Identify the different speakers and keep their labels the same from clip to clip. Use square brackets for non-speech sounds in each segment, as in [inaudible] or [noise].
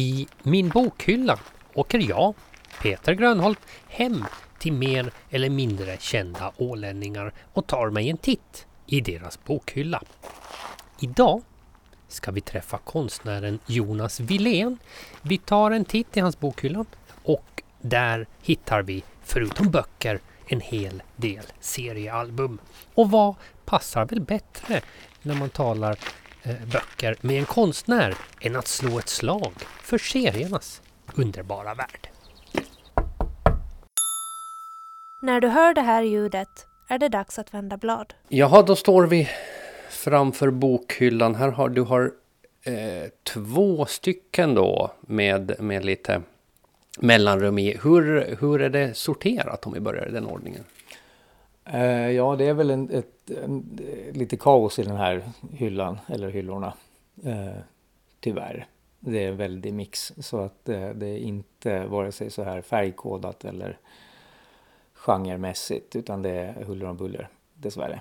Speaker 1: I min bokhylla åker jag, Peter Grönholt, hem till mer eller mindre kända ålänningar och tar mig en titt i deras bokhylla. Idag ska vi träffa konstnären Jonas Wilén. Vi tar en titt i hans bokhylla och där hittar vi, förutom böcker, en hel del seriealbum. Och vad passar väl bättre när man talar böcker med en konstnär än att slå ett slag för seriernas underbara värld.
Speaker 2: När du hör det här ljudet är det dags att vända blad.
Speaker 1: Jaha, då står vi framför bokhyllan. Här har du har eh, två stycken då med, med lite mellanrum i. Hur, hur är det sorterat om vi börjar i den ordningen?
Speaker 3: Uh, ja, det är väl en, ett, en, lite kaos i den här hyllan, eller hyllorna. Uh, tyvärr. Det är en väldig mix, så att uh, det är inte vare sig så här färgkodat eller genremässigt, utan det är huller om buller, dessvärre.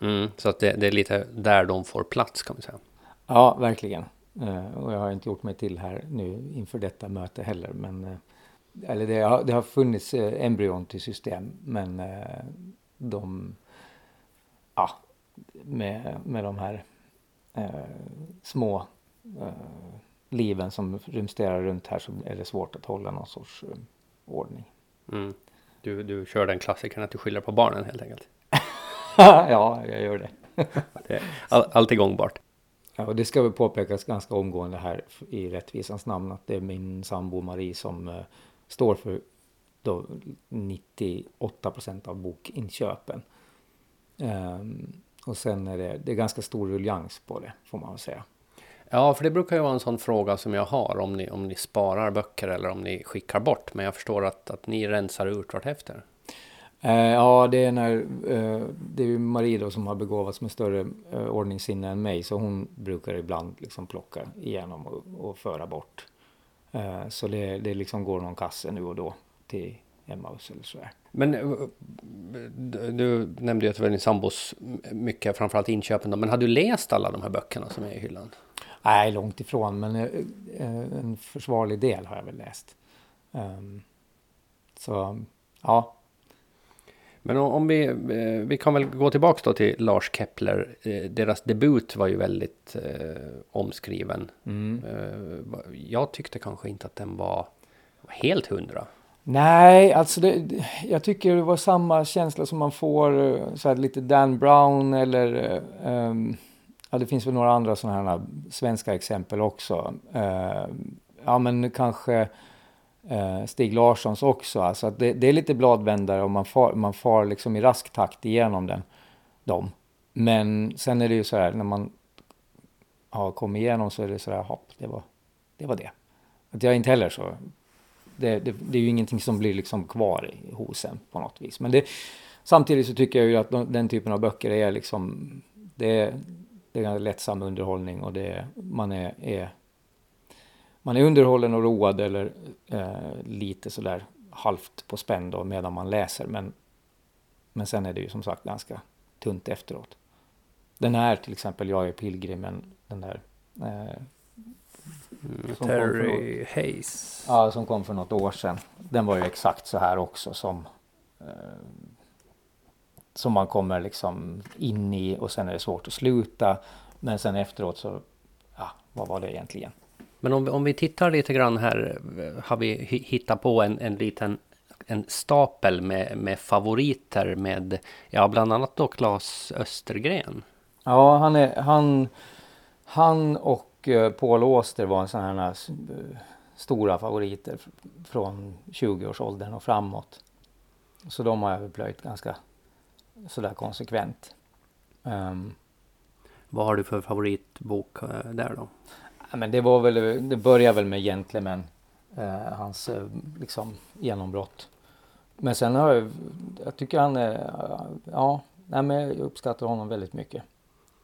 Speaker 1: Mm, så att det, det, är lite där de får plats kan man säga.
Speaker 3: Ja, verkligen. och jag har inte gjort mig till här nu inför detta möte heller, men eller det har, det har funnits embryon till system, men de, ja, med, med de här eh, små eh, liven som rumsterar runt här så är det svårt att hålla någon sorts eh, ordning.
Speaker 1: Mm. Du, du kör den klassikern att du skyller på barnen helt enkelt? [laughs]
Speaker 3: ja, jag gör det. [laughs]
Speaker 1: är all, alltid gångbart.
Speaker 3: Ja, och det ska väl påpekas ganska omgående här i rättvisans namn att det är min sambo Marie som uh, står för då 98 procent av bokinköpen. Um, och sen är det, det är ganska stor ruljans på det, får man väl säga.
Speaker 1: Ja, för det brukar ju vara en sån fråga som jag har, om ni, om ni sparar böcker eller om ni skickar bort. Men jag förstår att, att ni rensar ut vartefter.
Speaker 3: Uh, ja, det är när uh, det är Marie då som har begåvats med större uh, ordningssinne än mig, så hon brukar ibland liksom plocka igenom och, och föra bort. Uh, så det, det liksom går någon kasse nu och då till Emmaus eller sådär.
Speaker 1: Men eh, du nämnde ju att det var din sambos mycket, framförallt inköpen då. Men har du läst alla de här böckerna som är i hyllan?
Speaker 3: Nej, långt ifrån, men eh, eh, en försvarlig del har jag väl läst. Um, så, ja.
Speaker 1: Men om vi, vi kan väl gå tillbaks då till Lars Kepler. Deras debut var ju väldigt omskriven. Mm. Jag tyckte kanske inte att den var helt hundra.
Speaker 3: Nej, alltså det, jag tycker det var samma känsla som man får eh, så här, lite Dan Brown eller um, ja, det finns väl några andra sådana här svenska exempel också. Uh, ja, men kanske uh, Stig Larssons också. Alltså det, det, är lite bladvändare och man far, man far liksom i rask takt igenom den, dem. Men sen är det ju så här när man har kommit igenom så är det så här, hopp, det var det. Var det. Att jag inte heller så det, det, det, är ju ingenting som blir liksom kvar hos en på något vis. Men det, samtidigt så tycker jag ju att de, den typen av böcker är liksom, det är, det är lättsam underhållning och det, man är, är man är underhållen och road eller eh, lite sådär halvt på spänn då medan man läser. Men, men sen är det ju som sagt ganska tunt efteråt. Den här till exempel, Jag är pilgrimen, den där eh,
Speaker 1: Mm, Terry något, Hayes.
Speaker 3: Ja, som kom för något år sedan. Den var ju exakt så här också som eh, som man kommer liksom in i och sen är det svårt att sluta. Men sen efteråt så, ja, vad var det egentligen?
Speaker 1: Men om, om vi tittar lite grann här, har vi hittat på en, en liten en stapel med, med favoriter med, ja bland annat då Claes Östergren.
Speaker 3: Ja, han är, han, han och Eh, Paul Auster var en sån här eh, stora favoriter från 20-årsåldern och framåt. Så de har jag plöjt ganska sådär konsekvent. Um,
Speaker 1: Vad har du för favoritbok eh, där då?
Speaker 3: Ja, men det var väl, det började väl med Gentlemen, eh, hans liksom genombrott. Men sen har jag, jag tycker han är, ja, nej, men jag uppskattar honom väldigt mycket.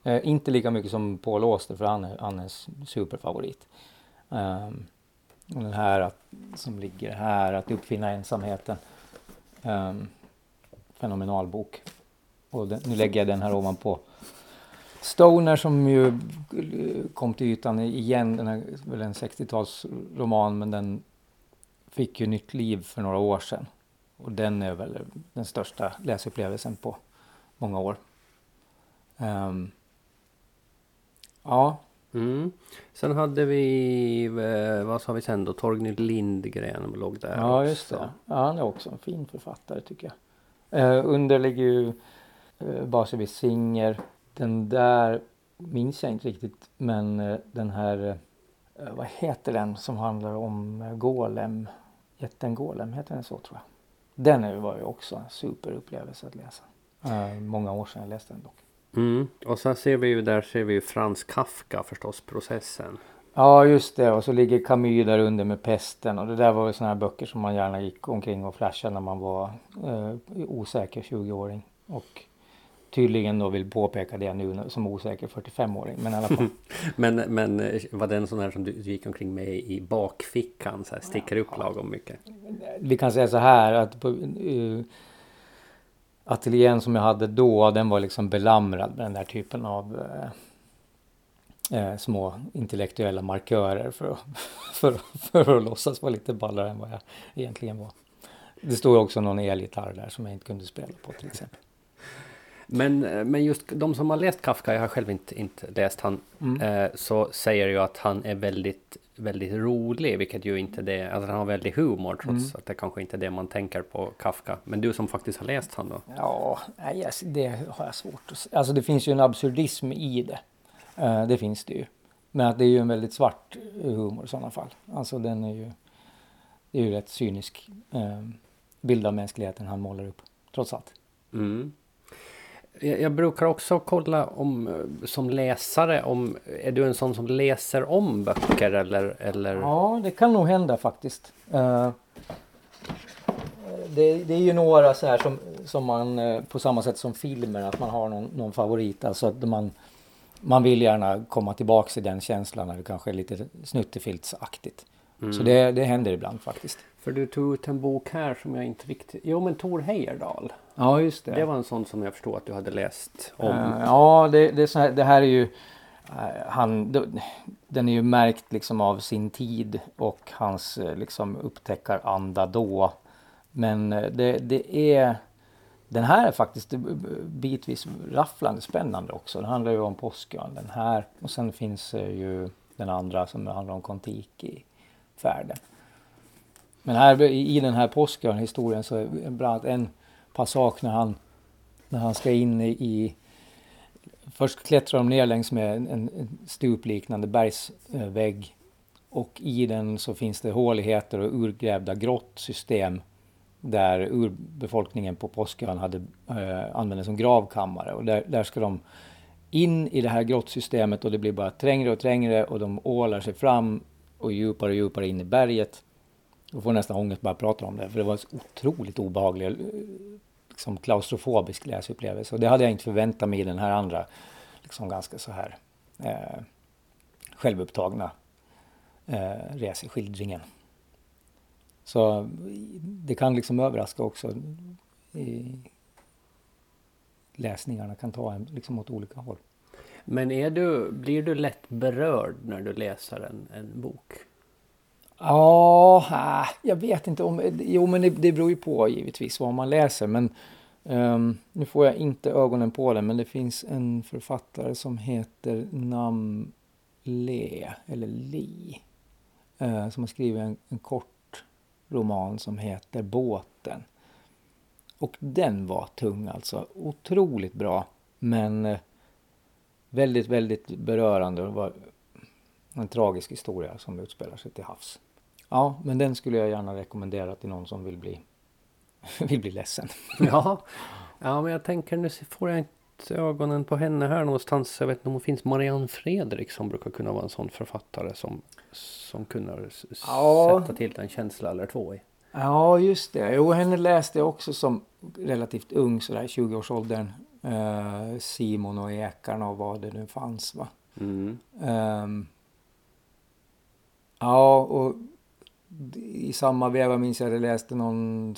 Speaker 3: Eh, inte lika mycket som Paul Auster för han är, han är superfavorit. Um, den här att, som ligger här, Att uppfinna ensamheten. Um, fenomenal bok. Och den, nu lägger jag den här ovanpå Stoner som ju eh, kom till ytan igen, den är väl en 60-talsroman men den fick ju nytt liv för några år sedan. Och den är väl den största läsupplevelsen på många år. Um, ja.
Speaker 4: Mm. Sen hade vi, eh, vad sa vi sen då? Torgny Lindgren låg där
Speaker 3: Ja, just det. Ja, han är också en fin författare tycker jag. Uh, under ligger ju uh, Basevi Singer. Den där minns jag inte riktigt, men uh, den här, uh, vad heter den som handlar om Golem? Jätten Golem, heter den så tror jag. Den var ju också en superupplevelse att läsa. Många år sedan jag läste den dock.
Speaker 4: Mm. Och sen ser vi ju där ser vi ju Frans Kafka förstås, processen.
Speaker 3: Ja just det och så ligger Camus där under med pesten och det där var ju sådana här böcker som man gärna gick omkring och flashade när man var uh, osäker 20-åring. Och tydligen då vill påpeka det nu som osäker 45-åring. Men i alla fall. [laughs]
Speaker 4: men, men eh, var det en sån här som du gick omkring med i bakfickan? Så här, sticker upp lagom mycket?
Speaker 3: Vi kan säga så här att på, uh, ateljén som jag hade då den var liksom belamrad med den där typen av eh, eh små intellektuella markörer för att, [laughs] för, för att låtsas vara lite ballare än vad jag egentligen var. Det stod också någon elgitarr där som jag inte kunde spela på till exempel.
Speaker 4: Men, men just de som har läst Kafka, jag har själv inte, inte läst han, mm. eh, så säger ju att han är väldigt, väldigt rolig, vilket ju inte det alltså han har väldigt humor trots mm. att det kanske inte är det man tänker på Kafka. Men du som faktiskt har läst han då?
Speaker 3: Ja, nej, det har jag svårt att se. Alltså det finns ju en absurdism i det. Eh, det finns det ju. Men att det är ju en väldigt svart humor i sådana fall. Alltså den är ju, det är ju rätt cynisk eh, bild av mänskligheten han målar upp, trots allt.
Speaker 4: Mm. Jag, brukar också kolla om eh, som läsare om är du en sån som läser om böcker eller? eller?
Speaker 3: Ja, det kan nog hända faktiskt. Uh, det, det, är ju några så här som, som man uh, på samma sätt som filmer att man har någon, någon favorit. Alltså att man, man vill gärna komma tillbaks i den känslan när det kanske är lite snuttefiltsaktigt. Mm. Så det, det händer ibland faktiskt.
Speaker 4: För du tog ut en bok här som jag inte riktigt... Jo men Tor Heyerdahl.
Speaker 3: Ja just det.
Speaker 4: Det var en sån som jag förstod att du hade läst om.
Speaker 3: Uh, ja det, det, här, det här är ju... Uh, han, den är ju märkt liksom av sin tid och hans uh, liksom upptäckaranda då. Men det, det är... Den här är faktiskt bitvis rafflande spännande också. Den handlar ju om Påskön den här. Och sen finns ju den andra som handlar om färden. Men här, i den här Påskön-historien så är bland annat en passage när han, när han ska in i... Först klättrar de ner längs med en, en stupliknande bergsvägg. Och i den så finns det håligheter och urgrävda grottsystem där urbefolkningen på Påskön hade eh, använde som gravkammare. Och där, där ska de in i det här grottsystemet och det blir bara trängre och trängre och de ålar sig fram och djupare och djupare in i berget. Jag får nästan ångest bara prata om det, för det var en otroligt obehaglig, eh, liksom klaustrofobisk läsupplevelse. Och det hade jag inte förväntat mig i den här andra, liksom ganska så här eh, självupptagna eh, reseskildringen. Så det kan liksom överraska också. I, läsningarna kan ta en liksom åt olika håll.
Speaker 4: Men är du, blir du lätt berörd när du läser en, en bok?
Speaker 3: Ja, äh, jag vet inte om... Jo, men det, det beror ju på givetvis vad man läser. Men um, nu får jag inte ögonen på det, men det finns en författare som heter Nam Le, eller Li. Uh, som har skrivit en, en kort roman som heter Båten. Och den var tung alltså. Otroligt bra. Men uh, väldigt, väldigt berörande. Det var en tragisk historia som utspelar sig till havs. Ja, men den skulle jag gärna rekommendera till någon som vill bli, [laughs] vill bli ledsen. [laughs]
Speaker 4: ja. ja, men jag tänker nu får jag inte ögonen på henne här någonstans. Jag vet inte om hon finns. Marianne Fredrik som brukar kunna vara en sån författare som, som kunde ja. sätta till en känsla eller två i.
Speaker 3: Ja, just det. Jo, henne läste jag också som relativt ung, sådär 20-årsåldern. Uh, Simon och Ekarna och vad det nu fanns va. Mm. Um, ja, och i samma veva minns jag att jag läste någon,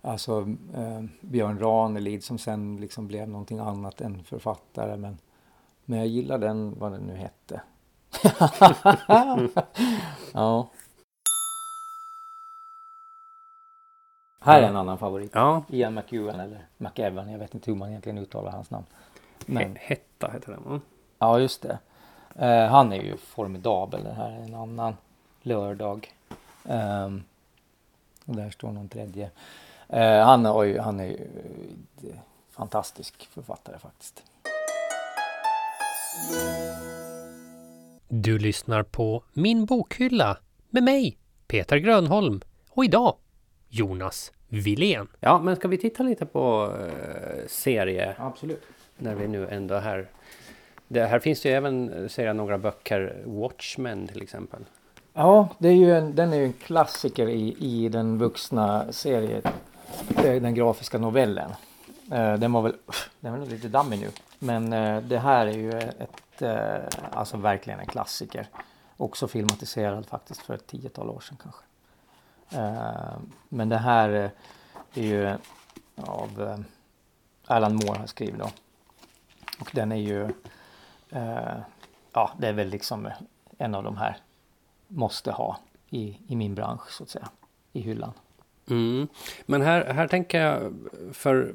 Speaker 3: alltså eh, Björn Ranelid som sen liksom blev någonting annat än författare. Men Men jag gillar den, vad den nu hette. [laughs] ja. Här är en annan favorit.
Speaker 4: Ja,
Speaker 3: Ian McEwan eller McEwan, jag vet inte hur man egentligen uttalar hans namn. Men,
Speaker 4: He- Hetta heter den va?
Speaker 3: ja, just det. Eh, han är ju formidabel. Det här är en annan lördag. Ehm, och där står någon tredje. Eh, han, har ju, han är ju eh, fantastisk författare faktiskt.
Speaker 1: Du lyssnar på Min bokhylla med mig, Peter Grönholm. Och idag Jonas Wilén.
Speaker 4: Ja, men ska vi titta lite på eh, serie
Speaker 3: Absolut.
Speaker 4: när vi nu ändå är här. Det, här finns det ju även, eh, ser jag, några böcker, Watchmen till exempel.
Speaker 3: Ja, det är ju en, den är ju en klassiker i, i den vuxna serien. eh, Den grafiska novellen. Eh, Den var väl, den väl lite dammig nu. Men eh, det här är ju ett, eh, alltså verkligen en klassiker. Också filmatiserad faktiskt för ett tiotal år sedan kanske. Eh, men det här eh, är ju av eh, Alan Moore har skrivit då. Och den är ju, ja det är väl liksom en av de här måste ha i, i min bransch så att säga. I hyllan.
Speaker 4: Mm. Men här, här tänker jag för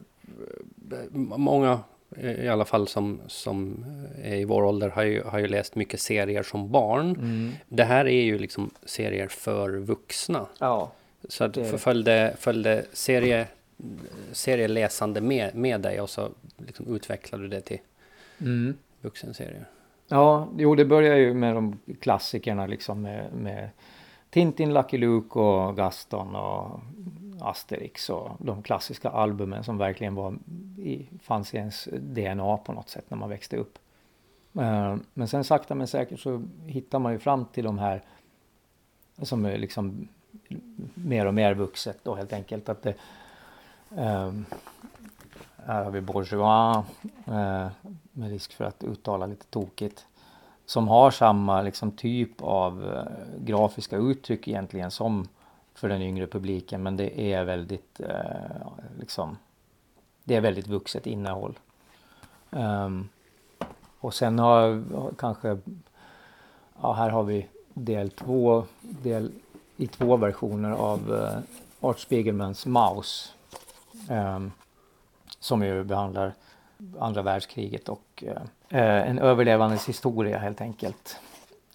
Speaker 4: många i alla fall som, som är i vår ålder har ju, har ju läst mycket serier som barn. Det här är ju liksom serier för vuxna.
Speaker 3: Ja.
Speaker 4: Så att
Speaker 3: Det-
Speaker 4: följde, följde serie, serieläsande med, med dig och så liksom utvecklade du det till
Speaker 3: Mm.
Speaker 4: vuxenserier.
Speaker 3: Ja, jo det börjar ju med de klassikerna liksom med, med Tintin, Lucky Luke och Gaston och Asterix och de klassiska albumen som verkligen var i, fanns i ens DNA på något sätt när man växte upp. Eh, men sen sakta men säkert så hittar man ju fram till de här som är liksom mer och mer vuxet då helt enkelt. Att det, ehm, här har vi Bourgeois eh, med risk för att uttala lite tokigt. Som har samma liksom, typ av eh, grafiska uttryck egentligen som för den yngre publiken. Men det är väldigt eh, liksom Det är väldigt vuxet innehåll. Um, och sen har, kanske Ja här har vi del två del i två versioner av eh, Art Spiegelmans Maus. Um, som ju behandlar andra världskriget och eh, eh, en överlevandes historia helt enkelt.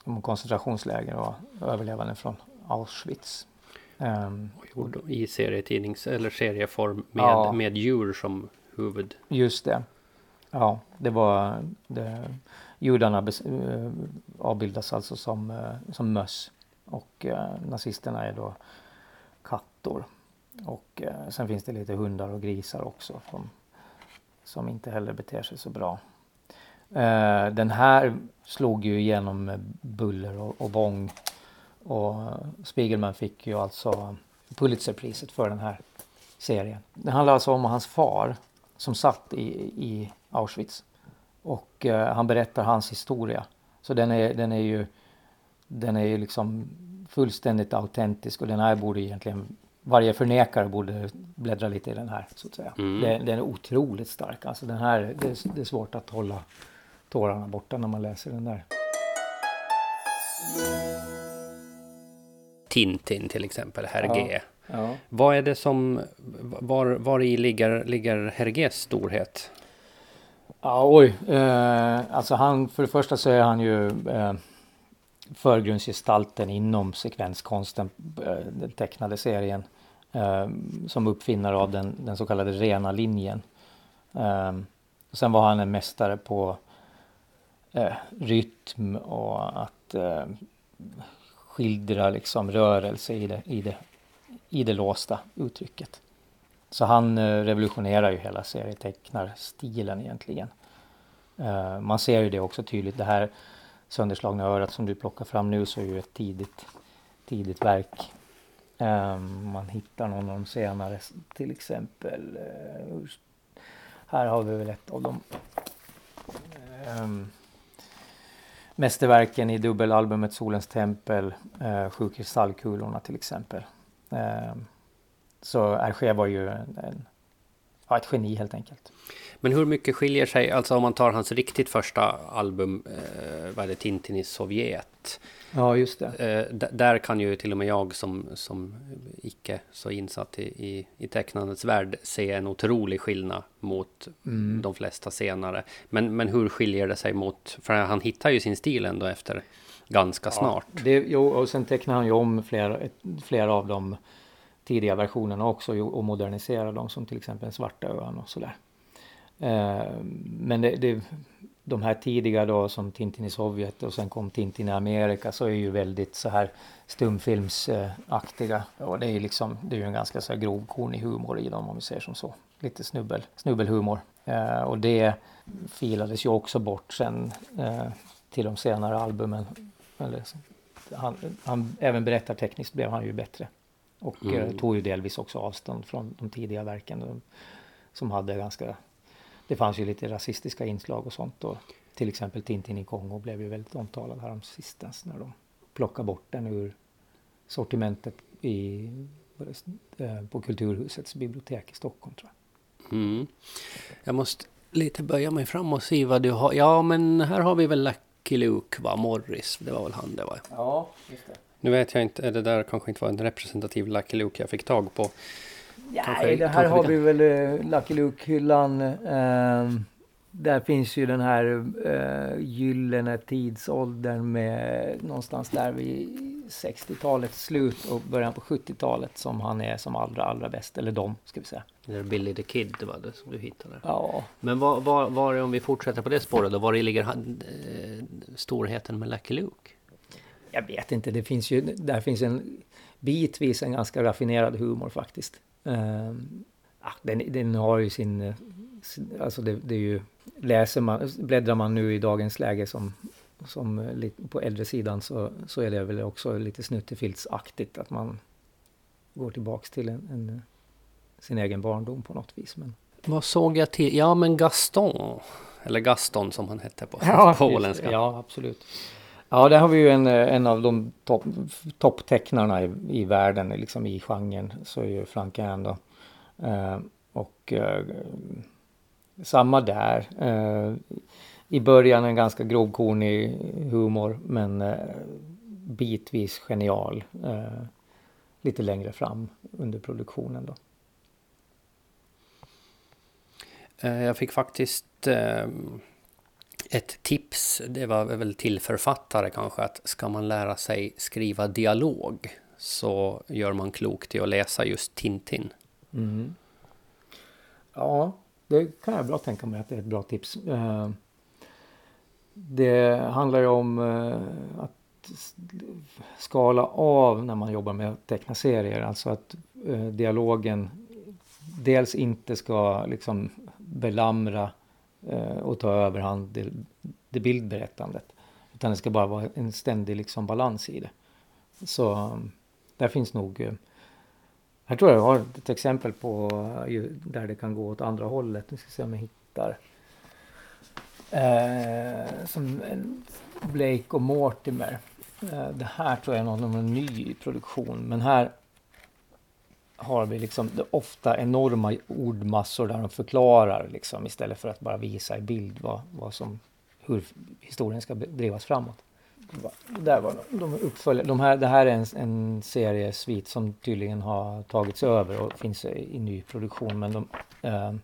Speaker 3: Om koncentrationsläger och överlevande från Auschwitz.
Speaker 4: Gjord I serietidnings eller serieform med,
Speaker 3: Ja.
Speaker 4: med djur som huvud.
Speaker 3: just det. Ja, det var det, judarna eh, avbildas alltså som, eh, som möss och eh, nazisterna är då kattor. Och sen finns det lite hundar och grisar också som, som inte heller beter sig så bra. Den här slog ju igenom med buller och, och bång. Och Spiegelman fick ju alltså Pulitzerpriset för den här serien. Det handlar alltså om hans far som satt i, i Auschwitz. Och eh, han berättar hans historia. Så den är, den är ju den är ju liksom fullständigt autentisk och den här borde egentligen varje förnekare borde bläddra lite i den här så att säga.
Speaker 4: Mm.
Speaker 3: Det, den är otroligt stark. Alltså den här, det, är- det är svårt att hålla tårarna borta när man läser den där.
Speaker 4: Tintin till exempel, Hergé.
Speaker 3: Ja.
Speaker 4: Vad är det som, var, var i ligger, ligger Hergés storhet?
Speaker 3: Ja, oj. Eh, alltså han, för det första så är han ju eh, förgrundsgestalten inom sekvenskonsten, eh, den tecknade serien. Eh, som uppfinnare av den, den så kallade rena linjen. Eh, och sen var han en mästare på eh, rytm och att skildra liksom rörelse i det, i det, i det låsta uttrycket. Så han eh, revolutionerar ju hela serietecknarstilen egentligen. Eh, man ser ju det också tydligt. Det här sönderslagna örat som du plockar fram nu så är ju ett tidigt, tidigt verk. Eh, man hittar någon av de senare, till exempel. här har vi väl ett av dem mästerverken i dubbelalbumet Solens tempel, eh, Sju kristallkulorna till exempel. Eh, så Hergé var ju en, en, ja, ett geni helt enkelt.
Speaker 4: Men hur mycket skiljer sig, alltså om man tar hans riktigt första album, eh, vad är det, Tintin i Sovjet.
Speaker 3: Ja, just det.
Speaker 4: Eh, där kan ju till och med jag som, som icke så insatt i, i, i tecknandets värld se en otrolig skillnad mot
Speaker 3: Mm.
Speaker 4: de flesta senare. Men, men hur skiljer det sig mot, för han hittar ju sin stil ändå efter ganska snart.
Speaker 3: Ja, det, jo, och sen tecknar han ju om flera, flera av de tidiga versionerna också och modernisera dem som till exempel Svarta ön och sådär. Eh, men det, det, de här tidiga då som Tintin i Sovjet och sen kom Tintin i Amerika så är ju väldigt så här stumfilmsaktiga. Och det är ju liksom, det är ju en ganska så här grovkornig humor i dem om vi säger som så. Lite snubbel, snubbelhumor. Eh, och det filades ju också bort sen eh, till de senare albumen. Eller, han, han, även berättartekniskt blev han ju bättre. Och
Speaker 4: Mm.
Speaker 3: eh, tog ju delvis också avstånd från de tidiga verken. De, som hade ganska... Det fanns ju lite rasistiska inslag och sånt. Och till exempel Tintin i Kongo blev ju väldigt omtalad här sistens när de plockade bort den ur sortimentet i, eh, på Kulturhusets bibliotek i Stockholm tror jag.
Speaker 4: Mm. Jag måste lite böja mig fram och se vad du har. Ja, men här har vi väl Lucky Luke, va? Morris, det var väl han det var.
Speaker 3: Ja, just det.
Speaker 4: Nu vet jag inte, det där kanske inte var en representativ Lucky Luke jag fick tag på. Kanske-
Speaker 3: Nej, det här
Speaker 4: kanske
Speaker 3: har
Speaker 4: vi
Speaker 3: väl eh, Lucky Luke-hyllan. ehm, där finns ju den här eh, gyllene tidsåldern med någonstans där vid 60-talets slut och början på 70-talet som han är som allra, allra bäst. Eller de, ska vi säga.
Speaker 4: Det är Billy the Kid, var det som du hittade.
Speaker 3: Ja,
Speaker 4: Men var, var, var är, om vi fortsätter på det spåret då, var ligger han, eh, storheten med Lucky Luke?
Speaker 3: Jag vet inte. Det finns ju, där finns en bitvis en ganska raffinerad humor faktiskt. Ja, den, den har ju sin... Alltså det, det är ju... Läser man, bläddrar man nu i dagens läge som, som på äldre sidan så, så är det väl också lite snuttefiltsaktigt att man går tillbaks till en, en, sin egen barndom på något vis. Men,
Speaker 4: Vad såg jag till? Ja, men Gaston. Eller Gaston som han hette på, på åländska.
Speaker 3: Ja, absolut. Ja, där har vi ju en, eh, en av de topptecknarna topptecknarna i, i världen, liksom i genren, så är ju Frank Ann då. Eh, och eh, samma där. Eh, I början en ganska grovkornig humor, men eh, bitvis genial. Eh, lite längre fram under produktionen då.
Speaker 4: Eh, jag fick faktiskt eh, ett tips. Det var väl till författare kanske. Att ska man lära sig skriva dialog så gör man klokt i att läsa just Tintin.
Speaker 3: Mm. Ja, det kan jag bra tänka mig att det är ett bra tips. Eh, det handlar ju om eh, att skala av när man jobbar med att teckna serier. Alltså att eh, dialogen dels inte ska liksom belamra Eh, och ta överhand det, det bildberättandet. Utan det ska bara vara en ständig liksom balans i det. Så där finns nog eh, här tror jag jag har ett exempel på eh, ju, där det kan gå åt andra hållet. Nu ska se om jag hittar. Eh, som Blake och Mortimer. Eh, det här tror jag är någon, någon ny produktion. Men här har vi liksom ofta enorma ordmassor där de förklarar liksom istället för att bara visa i bild vad, vad som, hur historien ska drivas framåt. Där var de, de uppföljer, de här, det här är en, en seriesvit som tydligen har tagits över och finns i, i ny produktion. Men de, eh,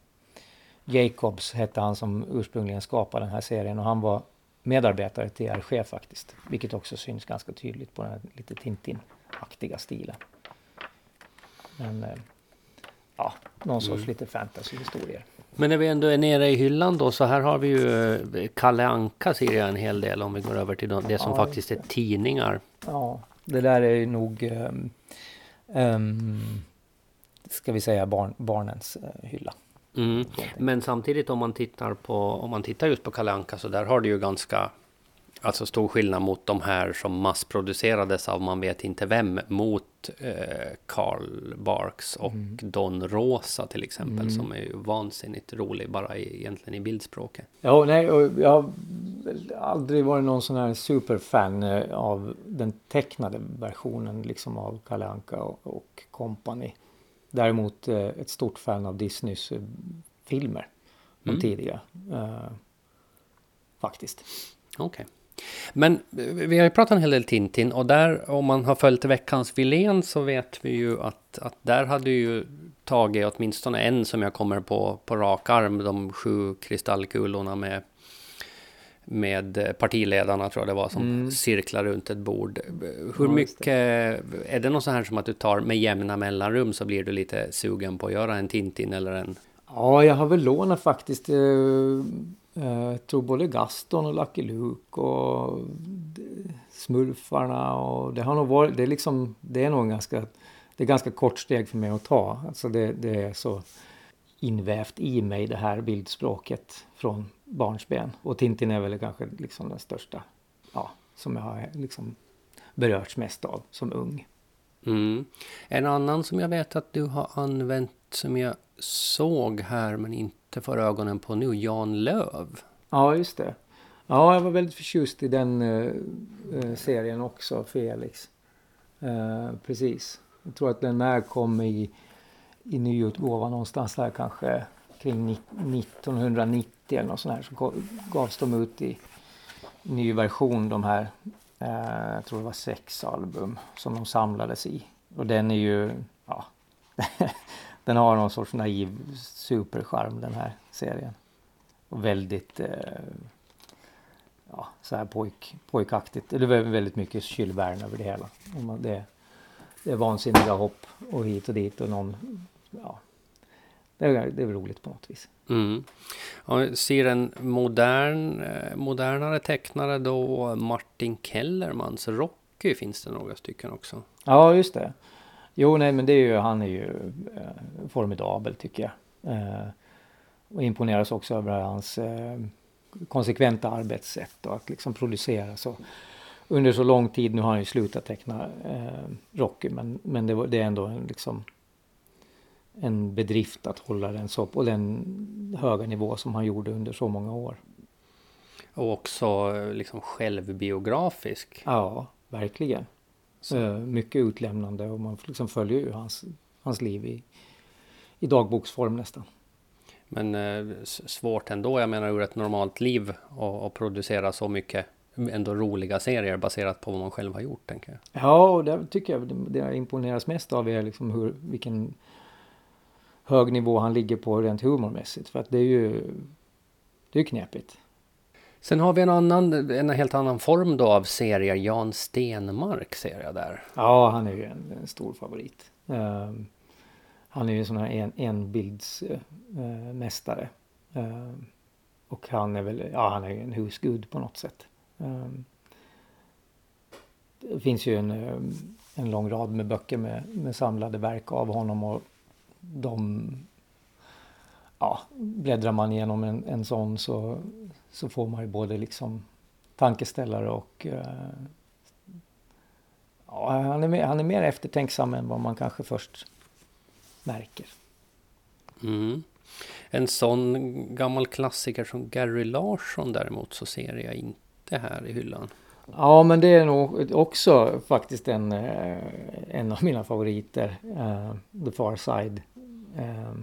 Speaker 3: Jacobs hette han som ursprungligen skapade den här serien och han var medarbetare till Hergé faktiskt. Vilket också syns ganska tydligt på den här lite Tintin-aktiga stilen. Men eh, ja, någon sorts lite fantasyhistorier.
Speaker 4: Men när vi ändå är nere i hyllan då så här har vi ju eh, Kalle Anka ser jag en hel del om vi går över till de- det som
Speaker 3: Ja,
Speaker 4: faktiskt är tidningar.
Speaker 3: Ja, det där är ju nog, ehm, ehm, ska vi säga, barn, barnens eh, hylla.
Speaker 4: Mm. Men samtidigt om man tittar på om man tittar just på Kalle Anka så där har det ju ganska alltså stor skillnad mot de här som massproducerades av man vet inte vem mot eh, Carl Barks och
Speaker 3: Mm.
Speaker 4: Don Rosa till exempel
Speaker 3: Mm.
Speaker 4: som är ju vansinnigt rolig bara i, egentligen i bildspråket.
Speaker 3: Ja, nej, jag har aldrig varit någon sån här superfan eh, av den tecknade versionen liksom av Kalle Anka och, och company. däremot eh, ett stort fan av Disneys eh, filmer. De
Speaker 4: Mm.
Speaker 3: tidiga. Eh, faktiskt.
Speaker 4: Okej. Men eh, vi har ju pratat en hel del Tintin och där om man har följt veckans Wilén så vet vi ju att, att där hade ju tagit åtminstone en som jag kommer på på rak arm, de sju kristallkulorna med med eh, partiledarna tror jag det var som
Speaker 3: Mm.
Speaker 4: cirklar runt ett bord. Hur
Speaker 3: Ja,
Speaker 4: mycket, är det något så här som att du tar med jämna mellanrum så blir du lite sugen på att göra en Tintin eller en...
Speaker 3: Ja, jag har väl lånat faktiskt. Eh, jag tror både Gaston och Lucky Luke och Smurfarna och det har nog varit, det är liksom, det är nog ganska, det är ganska kort steg för mig att ta. Alltså det, det är så invävt i mig det här bildspråket från barnsben. Och Tintin är väl kanske liksom den största, ja, som jag har liksom berörts mest av som ung.
Speaker 4: Mm. En annan som jag vet att du har använt som jag såg här men inte får ögonen på nu, Jan Löv.
Speaker 3: Ja, just det. Ja, jag var väldigt förtjust i den eh, eh, serien också, Felix. Eh, precis. Jag tror att den här kom i, i nyutgåva någonstans där kanske kring ni- 1990 eller något sånt här. Så gavs de ut i ny version de här. Eh, jag tror det var sex album som de samlades i. Och den är ju, ja. [laughs] den har någon sorts naiv supercharm den här serien. Och väldigt eh, ja, så här pojk, pojkaktigt. Det är väldigt mycket Jules Verne över det hela. Om man- Det, det är vansinniga hopp och hit och dit och någon... Ja, det är, det är roligt på något vis.
Speaker 4: Mm. Och ser en modern, eh, modernare tecknare då, Martin Kellermans Rocky finns det några stycken också.
Speaker 3: Ja, just det. Jo, nej, men det är ju, han är ju eh, formidabel tycker jag. Eh, och imponeras också över hans eh, konsekventa arbetssätt och att liksom producera så. Under så lång tid, nu har han ju slutat teckna eh, Rocky, men, men det, var, det är ändå en, liksom, en bedrift att hålla den så på den höga nivå som han gjorde under så många år.
Speaker 4: Och också eh, liksom självbiografisk.
Speaker 3: Ja, verkligen.
Speaker 4: Så.
Speaker 3: Eh, mycket utlämnande och man liksom följer ju hans, hans liv i, i dagboksform nästan.
Speaker 4: Men eh, svårt ändå, jag menar ur ett normalt liv och, och producera så mycket ändå roliga serier baserat på vad man själv har gjort, tänker jag.
Speaker 3: Ja, och det tycker jag det, det jag imponeras mest av är liksom hur, vilken hög nivå han ligger på rent humormässigt. För att det är ju det är ju knepigt.
Speaker 4: Sen har vi en annan, en helt annan form då av serier. Jan Stenmark ser jag där.
Speaker 3: Ja, han är ju en, en stor favorit. Ehm, han är ju en sån här en, enbildsmästare. Ehm, och han är väl, ja han är ju en husgud på något sätt. Ehm, det finns ju en, ehm, en lång rad med böcker med, med samlade verk av honom och de ja, bläddrar man igenom en, en sån så, så får man ju både liksom tankeställare och eh, Ja, han är, mer, han är mer eftertänksam än vad man kanske först märker.
Speaker 4: Mm. En sån gammal klassiker som Gary Larsson däremot så ser jag inte här i hyllan.
Speaker 3: Ja, men det är nog också faktiskt en, eh, en av mina favoriter. eh, The Far Side. Eh,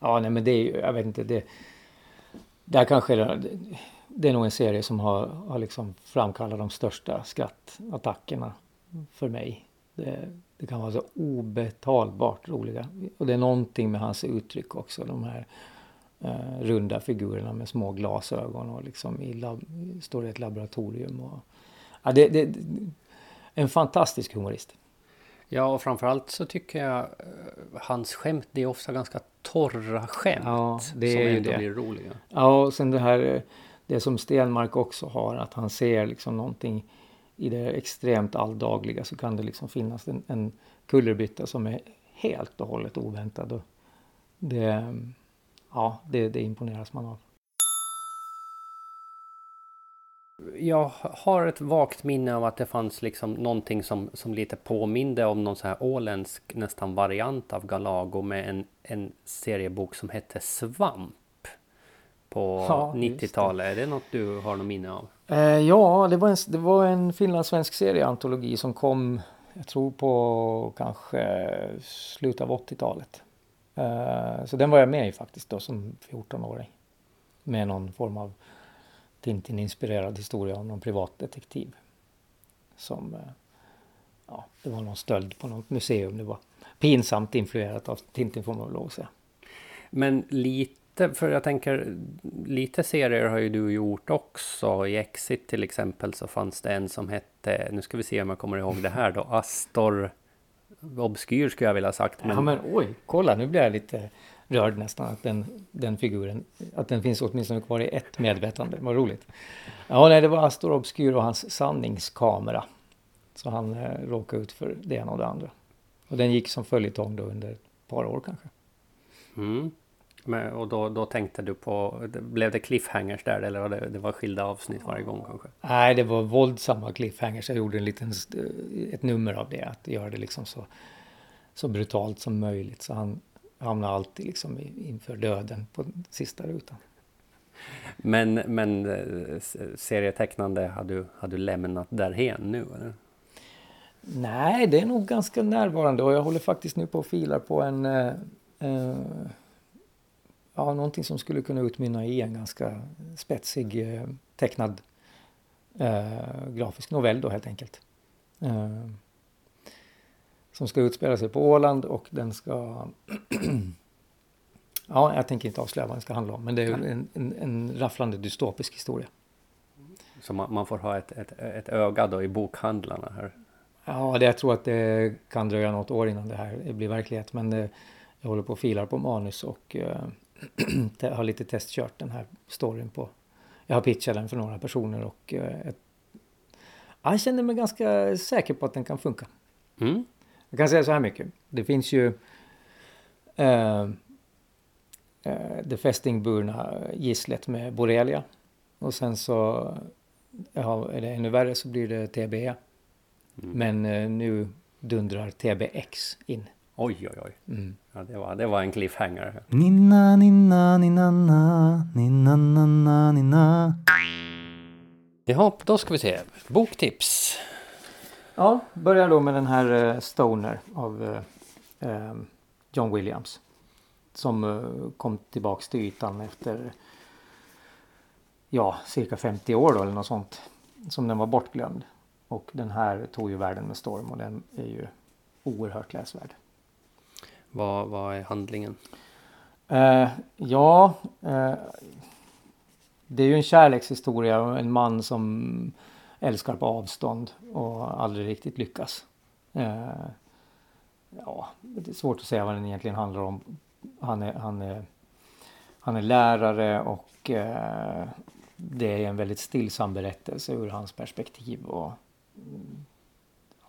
Speaker 3: ja, nej men det är ju, jag vet inte, det... Där kanske det, det är nog en serie som har, har liksom framkallat de största skrattattackerna för mig. Det, det kan vara så obetalbart roliga. Och det är någonting med hans uttryck också. De här eh, runda figurerna med små glasögon och liksom i lab, står i ett laboratorium. Och, ja, det, det, en fantastisk humorist.
Speaker 4: Ja, och framförallt så tycker jag eh, hans skämt, det är ofta ganska torra skämt.
Speaker 3: Ja, det
Speaker 4: som
Speaker 3: är ju det.
Speaker 4: blir roliga.
Speaker 3: Ja, och sen det här eh, det som Stenmark också har, att han ser liksom någonting i det extremt alldagliga så kan det liksom finnas en, en kullerbytta som är helt och hållet oväntad. Och det, ja, det, det imponeras man av.
Speaker 4: Jag har ett vagt minne av att det fanns liksom någonting som, som lite påminde om någon så här åländsk nästan variant av Galago med en, en seriebok som hette Svamp. På
Speaker 3: Ja, just det.
Speaker 4: 90-talet. Är det något du har något minne av?
Speaker 3: Eh, ja, det var en, det var en finlandssvensk serieantologi som kom jag tror på kanske slutet av 80-talet. Eh, så den var jag med i faktiskt då som 14-åring. Med någon form av Tintin-inspirerad historia om någon privatdetektiv. Som, eh, ja, det var någon stöld på något museum. Det var pinsamt influerat av Tintin får man väl lov att säga.
Speaker 4: Men lite, för jag tänker, lite serier har ju du gjort också. I Exit till exempel så fanns det en som hette, nu ska vi se om jag kommer ihåg det här då, Astor Obskyr skulle jag vilja ha sagt.
Speaker 3: Men... Ja men oj, kolla nu blir jag lite rörd nästan att den, den figuren, att den finns åtminstone kvar i ett medvetande. Vad roligt. Ja, nej, det var Astor Obskyr och hans sanningskamera. Så han eh, råkade ut för det ena och det andra. Och den gick som följetong då under ett par år kanske.
Speaker 4: Mm. Men, och då, då tänkte du på, blev det cliffhangers där eller var det, det var skilda avsnitt varje gång kanske?
Speaker 3: Nej, det var våldsamma cliffhangers. Jag gjorde en liten, ett nummer av det, att göra det liksom så, så brutalt som möjligt. Så han hamnade alltid liksom inför döden på sista rutan.
Speaker 4: Men, men eh, serietecknande, har du, har du lämnat därhen nu? Eller?
Speaker 3: Nej, det är nog ganska närvarande och jag håller faktiskt nu på och filar på en eh, eh, ja, någonting som skulle kunna utmynna i en ganska spetsig eh, tecknad eh, grafisk novell då helt enkelt. Eh, som ska utspela sig på Åland och den ska [clears throat] Ja, jag tänker inte avslöja vad den ska handla om men det är en, en, en rafflande dystopisk historia.
Speaker 4: Så man, man, får ha ett, ett, ett öga då i bokhandlarna här?
Speaker 3: Ja, det, jag tror att det kan dröja något år innan det här blir verklighet men det, jag håller på och filar på manus och [clears throat] uh, har lite testkört den här storyn på... Jag har pitchat den för några personer och uh, ett, jag känner mig ganska säker på att den kan funka. Mm. Jag kan säga så här mycket. Det finns ju uh, det fästingburna gisslet med borrelia. Och sen så ja, är det ännu värre så blir det TBE. Mm. Men nu dundrar TBX in.
Speaker 4: Oj, oj, oj. Mm. Ja, det, var, det var en cliffhanger.
Speaker 3: Ninna, ninna, ninna, na, ninna, na, ninna.
Speaker 4: Jaha, då ska vi se. Boktips.
Speaker 3: Ja, börjar då med den här uh, Stoner av uh, uh, John Williams. Som kom tillbaks till ytan efter ja, cirka 50 år då, eller något sånt. Som den var bortglömd. Och den här tog ju världen med storm och den är ju oerhört läsvärd.
Speaker 4: Vad, vad är handlingen?
Speaker 3: Uh, ja, uh, det är ju en kärlekshistoria. En man som älskar på avstånd och aldrig riktigt lyckas. Uh, ja, det är svårt att säga vad den egentligen handlar om. Han är, han är, han är lärare och det är en väldigt stillsam berättelse ur hans perspektiv och mm,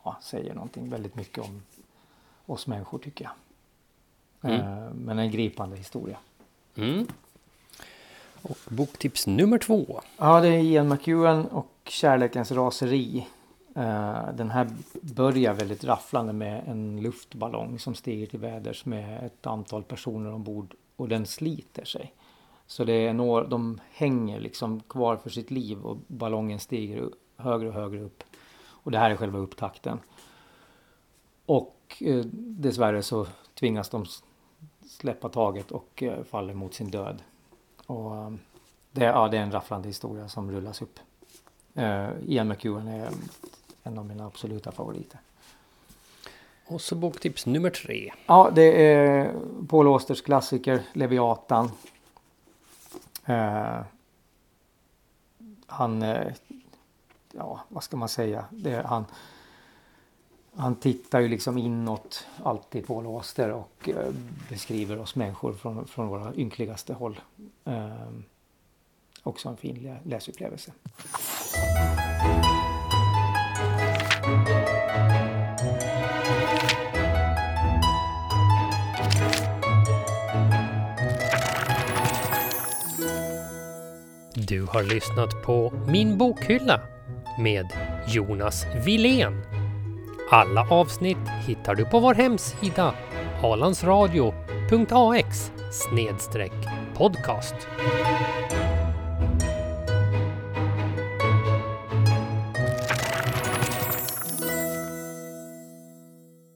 Speaker 3: ja, säger någonting väldigt mycket om oss människor tycker jag. Mm. Eh, men en gripande historia. Mm.
Speaker 4: Och boktips nummer två.
Speaker 3: Ja, det är Ian McEwan och Kärlekens raseri. Eh, den här börjar väldigt rafflande med en luftballong som stiger till väders med ett antal personer ombord och den sliter sig. Så det är några, de hänger liksom kvar för sitt liv och ballongen stiger högre och högre upp. Och det här är själva upptakten. Och eh, dessvärre så tvingas de släppa taget och eh, faller mot sin död. Och eh, det, ja, det är en rafflande historia som rullas upp. Uh, Ian McEwan är en av mina absoluta favoriter.
Speaker 4: Och så boktips nummer tre.
Speaker 3: Ja, det är Paul Austers klassiker Leviatan. Uh, han, uh, ja vad ska man säga, det, han, han tittar ju liksom inåt alltid på Auster och eh, beskriver oss människor från, från våra ynkligaste håll. Också en fin läsupplevelse.
Speaker 1: Du har lyssnat på Min bokhylla med Jonas Wilén. Alla avsnitt hittar du på vår hemsida alandsradio.ax podcast.